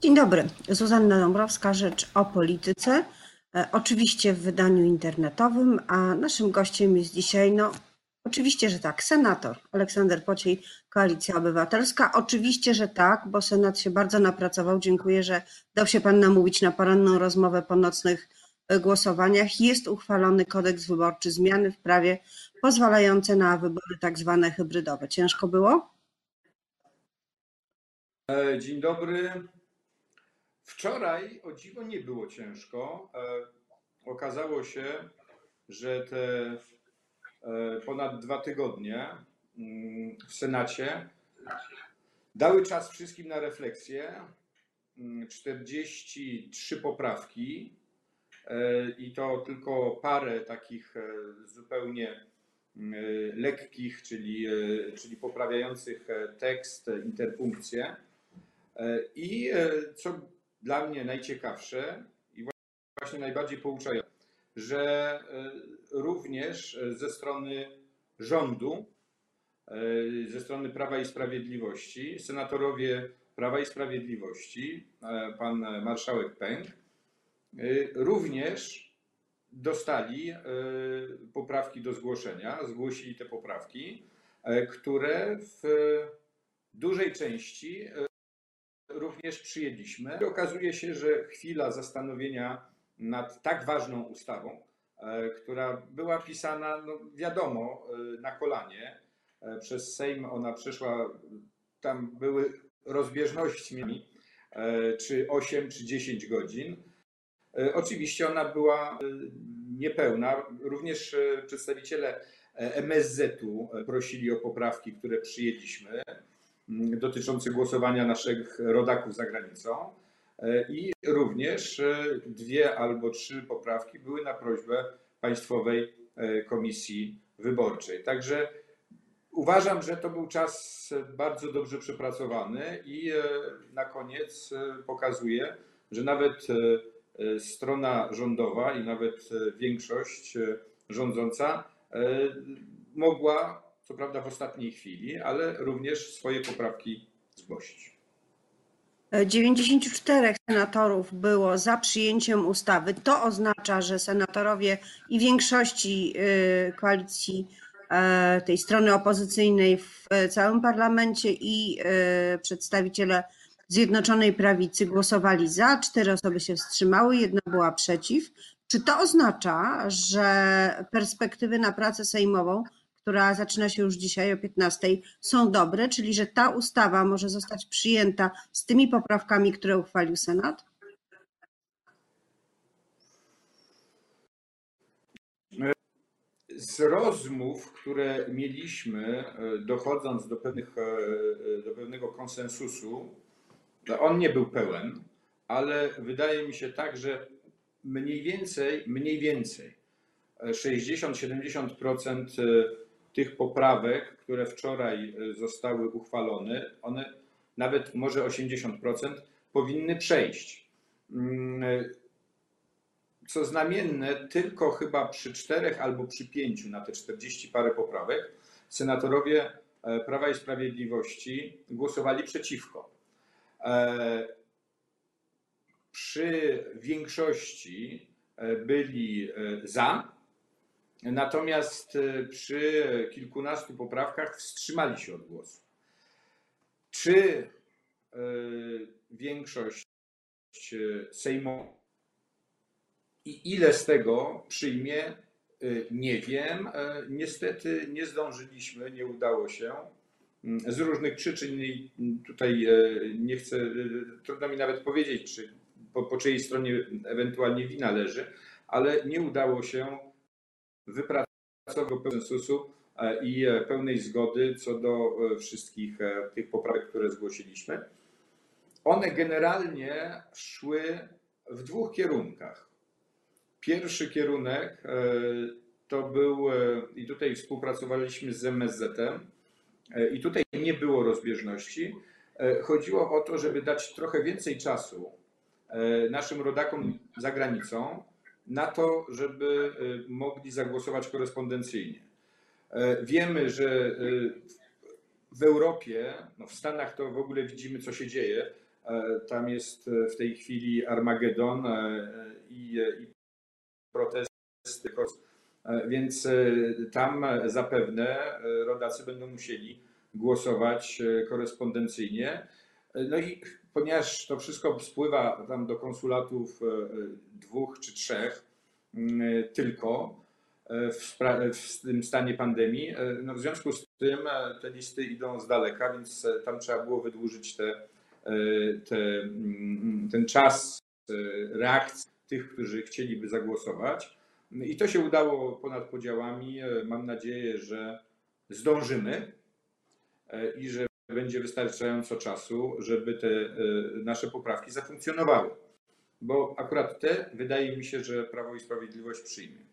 Dzień dobry. Zuzanna Dąbrowska, Rzecz o Polityce. E, oczywiście w wydaniu internetowym, a naszym gościem jest dzisiaj, no oczywiście, że tak, senator Aleksander Pociej, Koalicja Obywatelska. Oczywiście, że tak, bo Senat się bardzo napracował. Dziękuję, że dał się Pan namówić na poranną rozmowę po nocnych e, głosowaniach. Jest uchwalony kodeks wyborczy, zmiany w prawie pozwalające na wybory tak zwane hybrydowe. Ciężko było? E, dzień dobry. Wczoraj o dziwo nie było ciężko. E, okazało się, że te e, ponad dwa tygodnie mm, w Senacie dały czas wszystkim na refleksję. 43 mm, poprawki i to tylko parę takich zupełnie mm, lekkich, czyli, czyli poprawiających tekst, interpunkcję. I co dla mnie najciekawsze i właśnie najbardziej pouczające, że e, również ze strony rządu, e, ze strony Prawa i Sprawiedliwości, senatorowie Prawa i Sprawiedliwości, e, pan marszałek Pęk, również dostali poprawki do zgłoszenia, zgłosili te poprawki, które w dużej części również przyjęliśmy. Okazuje się, że chwila zastanowienia nad tak ważną ustawą, e, która była pisana, no wiadomo, e, na kolanie e, przez Sejm, ona przeszła, tam były rozbieżności, czy 8, czy 10 godzin. Oczywiście ona była niepełna. Również przedstawiciele MSZ-u prosili o poprawki, które przyjęliśmy. Mm, dotyczący głosowania naszych rodaków za granicą. E, I również e, dwie albo trzy poprawki były na prośbę Państwowej e, Komisji Wyborczej. Także uważam, że to był czas bardzo dobrze przepracowany i na koniec pokazuje, że nawet strona rządowa i nawet większość rządząca mogła co prawda w ostatniej chwili, ale również swoje poprawki zgłosić. 94 senatorów było za przyjęciem ustawy. To oznacza, że senatorowie i większości y, koalicji y, tej strony opozycyjnej w całym parlamencie i y, przedstawiciele Zjednoczonej Prawicy głosowali za, cztery osoby się wstrzymały, jedna była przeciw. Czy to oznacza, że perspektywy na pracę sejmową która zaczyna się już dzisiaj o 15, są dobre, czyli że ta ustawa może zostać przyjęta z tymi poprawkami, które uchwalił Senat? Z rozmów, które mieliśmy, e, dochodząc do, pewnych, e, do pewnego konsensusu, on nie był pełen, ale wydaje mi się tak, że mniej więcej, mniej więcej 60-70% tych poprawek, które wczoraj e, zostały uchwalone, one nawet może 80% powinny przejść. Mm, e, co znamienne, tylko chyba przy czterech albo przy pięciu na te 40 parę poprawek senatorowie e, Prawa i Sprawiedliwości głosowali przeciwko. Przy większości byli za, Natomiast e, przy kilkunastu poprawkach wstrzymali się od głosu. Czy e, większość e, Sejmu i ile z tego przyjmie, nie wiem. Niestety nie zdążyliśmy, nie udało się. Z różnych przyczyn tutaj nie chcę, trudno mi nawet powiedzieć, czy po, po czyjej stronie ewentualnie wina leży, ale nie udało się wypracował konsensusu e, i e, pełnej zgody co do e, wszystkich tych poprawek, które zgłosiliśmy. One generalnie szły w dwóch kierunkach. Pierwszy kierunek to był, i tutaj współpracowaliśmy z MSZ-em, i tutaj nie było rozbieżności. Chodziło o to, żeby dać trochę więcej czasu naszym rodakom za granicą, na to, żeby y, mogli zagłosować korespondencyjnie. E, wiemy, że y, w Europie, no w Stanach to w ogóle widzimy, co się dzieje, Tam jest w tej chwili Armagedon i, i protesty. Więc tam zapewne rodacy będą musieli głosować korespondencyjnie. No i ponieważ to wszystko spływa tam do konsulatów dwóch czy trzech tylko, w, tym stanie pandemii. E, no w związku z tym e, te listy idą z daleka, więc e, tam trzeba było wydłużyć te, te, mm, ten czas reakcji tych, którzy chcieliby zagłosować. I to się udało ponad podziałami. Mam nadzieję, że zdążymy i że będzie wystarczająco czasu, żeby te nasze poprawki zafunkcjonowały. Bo akurat te wydaje mi się, że Prawo i Sprawiedliwość przyjmie.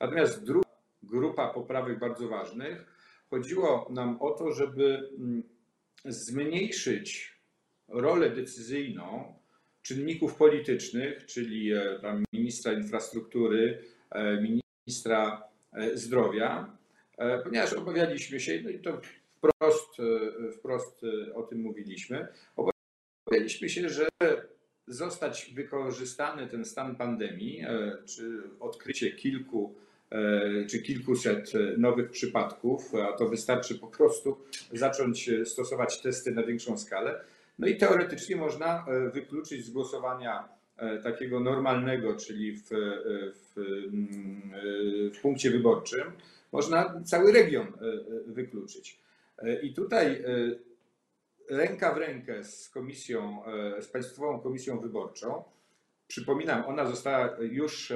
Natomiast druga grupa poprawek bardzo ważnych, chodziło nam o to, żeby mm, zmniejszyć rolę decyzyjną czynników politycznych, czyli e, tam ministra infrastruktury, e, ministra e, zdrowia, ponieważ obawialiśmy się, no i to wprost, wprost o tym mówiliśmy, obawialiśmy się, że zostać wykorzystany ten stan pandemii, czy odkrycie kilku E, czy kilkuset nowych przypadków, a to wystarczy po prostu zacząć stosować testy na większą skalę. No i teoretycznie można e, wykluczyć z głosowania e, takiego normalnego, czyli w, w, mm, w punkcie wyborczym, można cały region wykluczyć. I tutaj ręka w rękę z komisją, z Państwową Komisją Wyborczą, przypominam, ona została już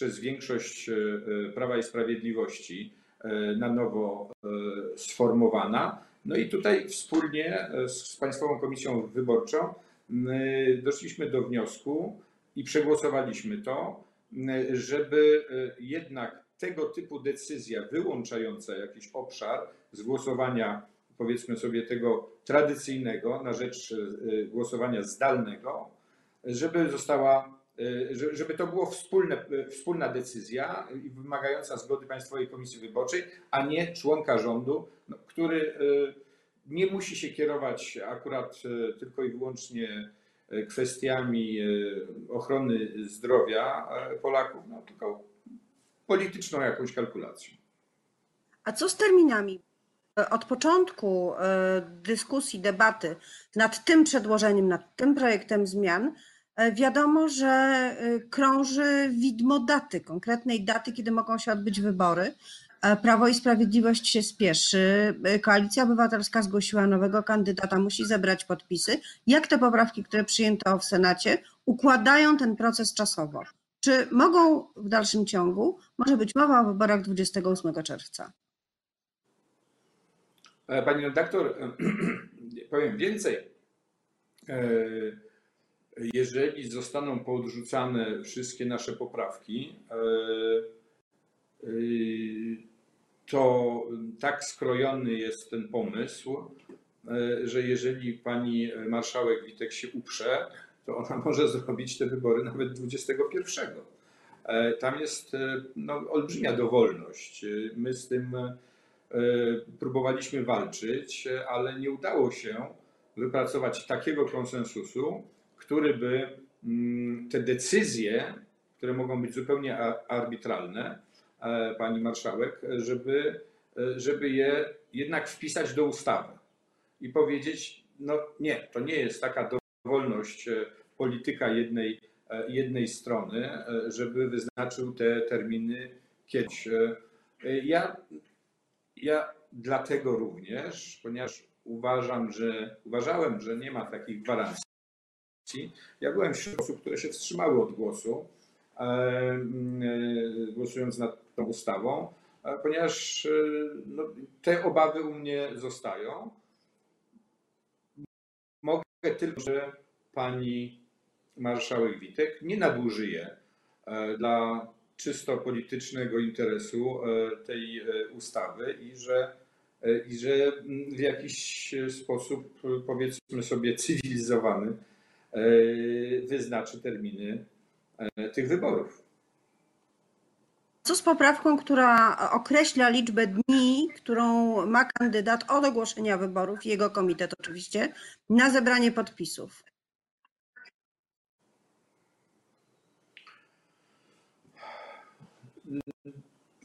przez większość e, e, Prawa i Sprawiedliwości e, na nowo sformowana. No i tutaj wspólnie z Państwową Komisją Wyborczą doszliśmy do wniosku i przegłosowaliśmy to, żeby jednak tego typu decyzja wyłączająca jakiś obszar z głosowania, powiedzmy sobie, tego tradycyjnego na rzecz głosowania zdalnego, żeby została Y, żeby to wspólne, y, wspólna decyzja wymagająca zgody Państwowej Komisji Wyborczej, a nie członka rządu, no, który nie musi się kierować akurat tylko i wyłącznie kwestiami ochrony zdrowia Polaków, no, tylko polityczną jakąś kalkulacją. A co z terminami? Od początku dyskusji, debaty nad tym przedłożeniem, nad tym projektem zmian, E, wiadomo, że e, krąży widmo daty, konkretnej daty, kiedy mogą się odbyć wybory. E, Prawo i Sprawiedliwość się spieszy. Koalicja Obywatelska zgłosiła nowego kandydata, musi zebrać podpisy. Jak te poprawki, które przyjęto w Senacie, układają ten proces czasowo? Czy mogą w dalszym ciągu, może być mowa o wyborach 28 czerwca? Pani redaktor, powiem więcej jeżeli zostaną poodrzucane wszystkie nasze poprawki, e, e, to tak skrojony jest ten pomysł, e, że jeżeli pani marszałek Witek się uprze, to ona może zrobić te wybory nawet 21. Tam jest no, olbrzymia dowolność. My z tym próbowaliśmy walczyć, ale nie udało się wypracować takiego konsensusu, który by mm, te decyzje, które mogą być zupełnie arbitralne, e, pani marszałek, żeby, e, żeby je jednak wpisać do ustawy i powiedzieć, no nie, to nie jest taka dowolność e, polityka jednej, jednej strony, żeby wyznaczył te terminy kiedyś. Ja, ja dlatego również, ponieważ uważam, że uważałem, że nie ma takich gwarancji, ja byłem wśród osób, które się wstrzymały od głosu, e, e, głosując nad tą ustawą, e, ponieważ no, te obawy u mnie zostają. Mogę tylko, że pani marszałek Witek nie nadużyje dla czysto politycznego interesu tej ustawy i że, i że w jakiś sposób, powiedzmy sobie, cywilizowany, E, wyznaczy terminy e, tych wyborów. Co z poprawką, która określa liczbę dni, którą ma kandydat od ogłoszenia wyborów, jego komitet oczywiście, na zebranie podpisów.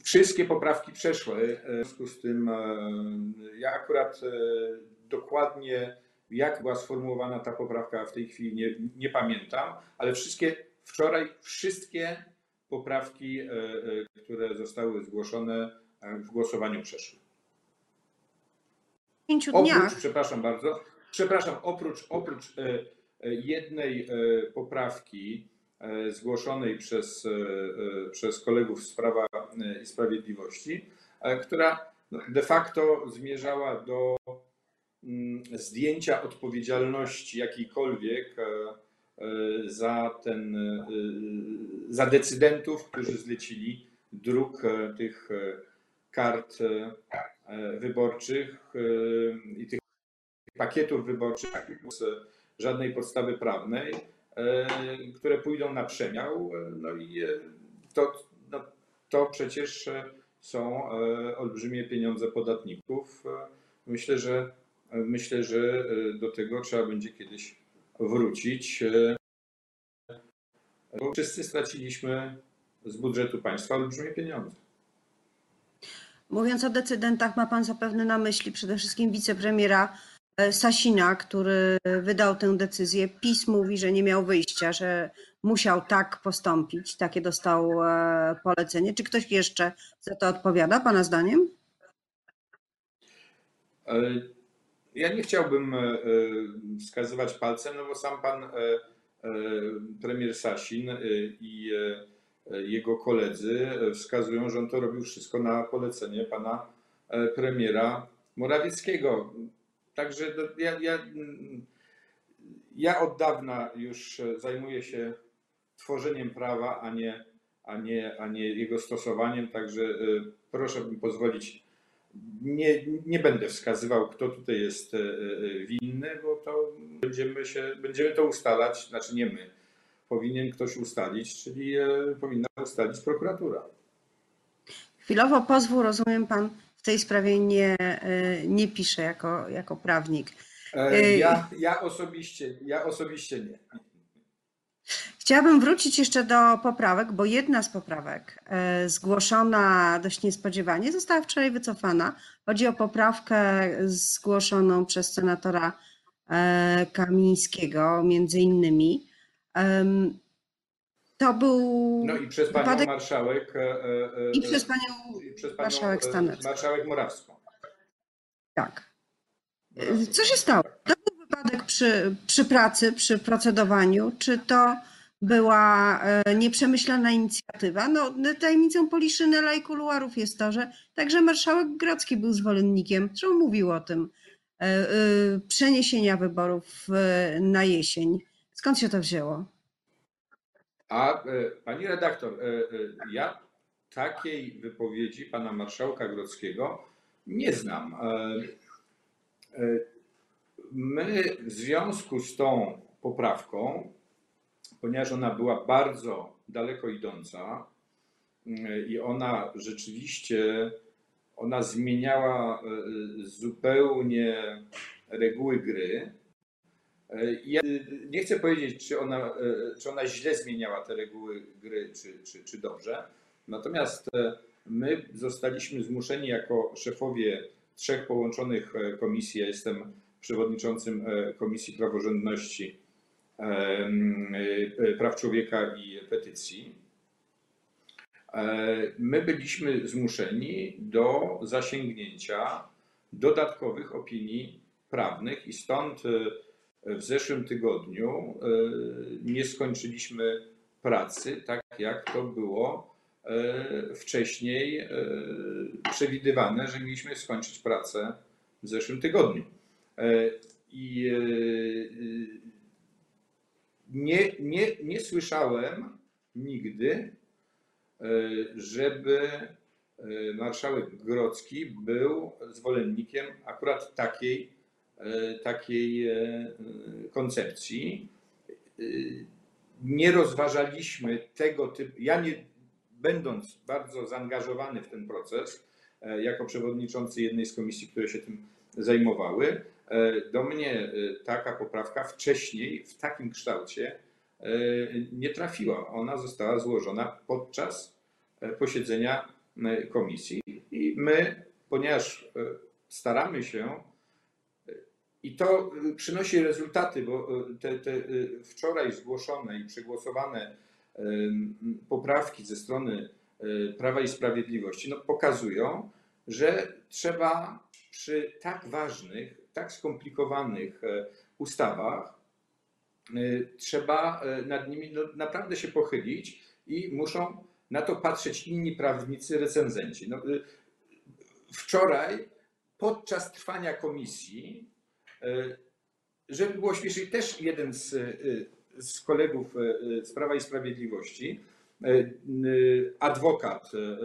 Wszystkie poprawki przeszły. W związku z tym e, ja akurat e, dokładnie jak była sformułowana ta poprawka w tej chwili nie, nie pamiętam, ale wszystkie wczoraj wszystkie poprawki, e, które zostały zgłoszone w głosowaniu przeszły. Pięciu Oprócz, dniach. przepraszam bardzo, przepraszam, oprócz, oprócz jednej poprawki zgłoszonej przez, przez kolegów z Prawa i Sprawiedliwości, która no, de facto zmierzała do mm, zdjęcia odpowiedzialności jakiejkolwiek za ten, za decydentów, którzy zlecili druk tych kart wyborczych i tych pakietów wyborczych z żadnej podstawy prawnej, które pójdą na przemiał. No i to, no, to przecież są olbrzymie pieniądze podatników. Myślę, że myślę, że do tego trzeba będzie kiedyś wrócić. Bo wszyscy straciliśmy z budżetu państwa olbrzymie pieniądze. Mówiąc o decydentach, ma pan zapewne na myśli przede wszystkim wicepremiera e, Sasina, który wydał tę decyzję. PiS mówi, że nie miał wyjścia, że musiał tak postąpić. Takie dostał e, polecenie. Czy ktoś jeszcze za to odpowiada, pana zdaniem? Ja nie chciałbym e, wskazywać palcem, no bo sam pan premier Sasin i jego koledzy wskazują, że on to robił wszystko na polecenie pana premiera Morawieckiego. Także ja, ja, ja od dawna już zajmuję się tworzeniem prawa, a nie, a nie, a nie jego stosowaniem, także proszę mi pozwolić nie, nie będę wskazywał, kto tutaj jest winny, bo to będziemy, się, będziemy to ustalać, znaczy nie my, powinien ktoś ustalić, czyli powinna ustalić prokuratura. Chwilowo pozwól, rozumiem, pan tej sprawie nie, nie pisze jako, jako prawnik. Ja, ja, osobiście, ja osobiście nie. Chciałabym wrócić jeszcze do poprawek, bo jedna z poprawek zgłoszona dość niespodziewanie została wczoraj wycofana. Chodzi o poprawkę zgłoszoną przez senatora Kamińskiego, między innymi. To był. No i przez panią wypadek... marszałek. I przez panią, i przez panią marszałek Stanecką. Marszałek Morawską. Tak. Co się stało? To był wypadek przy, przy pracy, przy procedowaniu. Czy to była nieprzemyślana inicjatywa? No, tajemnicą Poliszynela i kuluarów jest to, że także marszałek Grodzki był zwolennikiem, zresztą mówił o tym, przeniesienia wyborów na jesień. Skąd się to wzięło? A pani redaktor, ja takiej wypowiedzi pana marszałka Grodzkiego nie znam. My w związku z tą poprawką, ponieważ ona była bardzo daleko idąca i ona rzeczywiście ona zmieniała zupełnie reguły gry. Ja nie chcę powiedzieć, czy ona, czy ona źle zmieniała te reguły gry, czy, czy, czy dobrze. Natomiast my zostaliśmy zmuszeni jako szefowie trzech połączonych komisji. Ja jestem przewodniczącym Komisji Praworządności, Praw Człowieka i Petycji. My byliśmy zmuszeni do zasięgnięcia dodatkowych opinii prawnych i stąd w zeszłym tygodniu nie skończyliśmy pracy tak, jak to było wcześniej przewidywane, że mieliśmy skończyć pracę w zeszłym tygodniu. I nie, nie, nie słyszałem nigdy, żeby marszałek Grodzki był zwolennikiem akurat takiej, takiej koncepcji. Nie rozważaliśmy tego typu. Ja nie, będąc bardzo zaangażowany w ten proces, e, jako przewodniczący jednej z komisji, które się tym zajmowały. E, Do mnie e, taka poprawka wcześniej w takim kształcie e, nie trafiła. Ona została złożona podczas e, posiedzenia e, komisji i my, ponieważ e, staramy się i to y, przynosi rezultaty, bo y, te, te y, wczoraj zgłoszone i przegłosowane poprawki ze strony Prawa i Sprawiedliwości no, pokazują, że trzeba przy tak ważnych, tak skomplikowanych e, ustawach, trzeba e, nad nimi no, naprawdę się pochylić i muszą na to patrzeć inni prawnicy, recenzenci. No, wczoraj podczas trwania komisji Żeby było śmieszniej, też jeden z, e, z kolegów e, z Prawa i Sprawiedliwości, e, adwokat, e,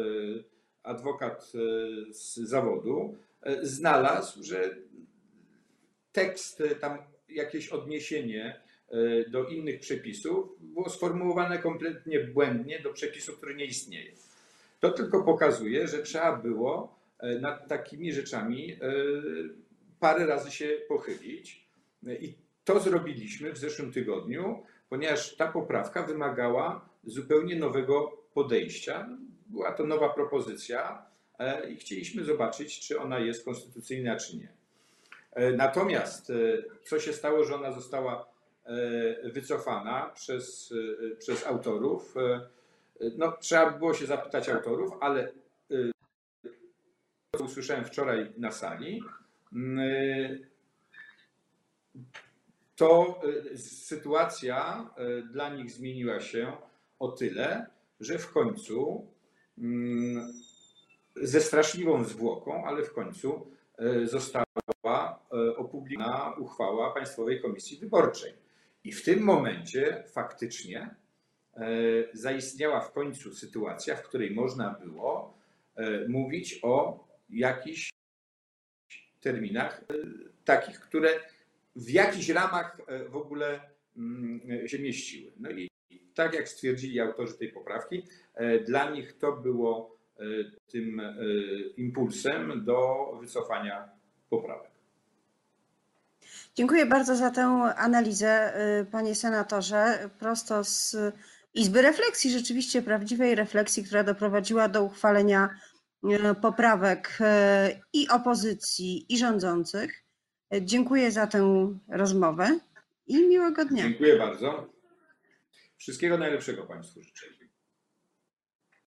adwokat e, z zawodu, e, znalazł, że tekst, e, tam jakieś odniesienie e, do innych przepisów było sformułowane kompletnie błędnie do przepisu, który nie istnieje. To tylko pokazuje, że trzeba było e, nad takimi rzeczami e, parę razy się pochylić. I to zrobiliśmy w zeszłym tygodniu, ponieważ ta poprawka wymagała zupełnie nowego podejścia. Była to nowa propozycja e, i chcieliśmy zobaczyć, czy ona jest konstytucyjna, czy nie. E, Natomiast e, co się stało, że ona została wycofana przez, przez autorów? No, trzeba było się zapytać autorów, ale e, co usłyszałem wczoraj na sali, to y, sytuacja y, dla nich zmieniła się o tyle, że w końcu mm, ze straszliwą zwłoką, ale w końcu y, została y, opublikowana uchwała Państwowej Komisji Wyborczej. I w tym momencie faktycznie y, zaistniała w końcu sytuacja, w której można było y, mówić o jakichś terminach y, takich, które w jakichś ramach e, w ogóle mm, się mieściły. No i tak jak stwierdzili autorzy tej poprawki, e, dla nich to było tym impulsem do wycofania poprawek. Dziękuję bardzo za tę analizę, y, panie senatorze. Prosto z Izby Refleksji, rzeczywiście prawdziwej refleksji, która doprowadziła do uchwalenia y, poprawek y, i opozycji, i rządzących. Y, Dziękuję za tę rozmowę i miłego dnia. Dziękuję bardzo. Wszystkiego najlepszego Państwu życzę.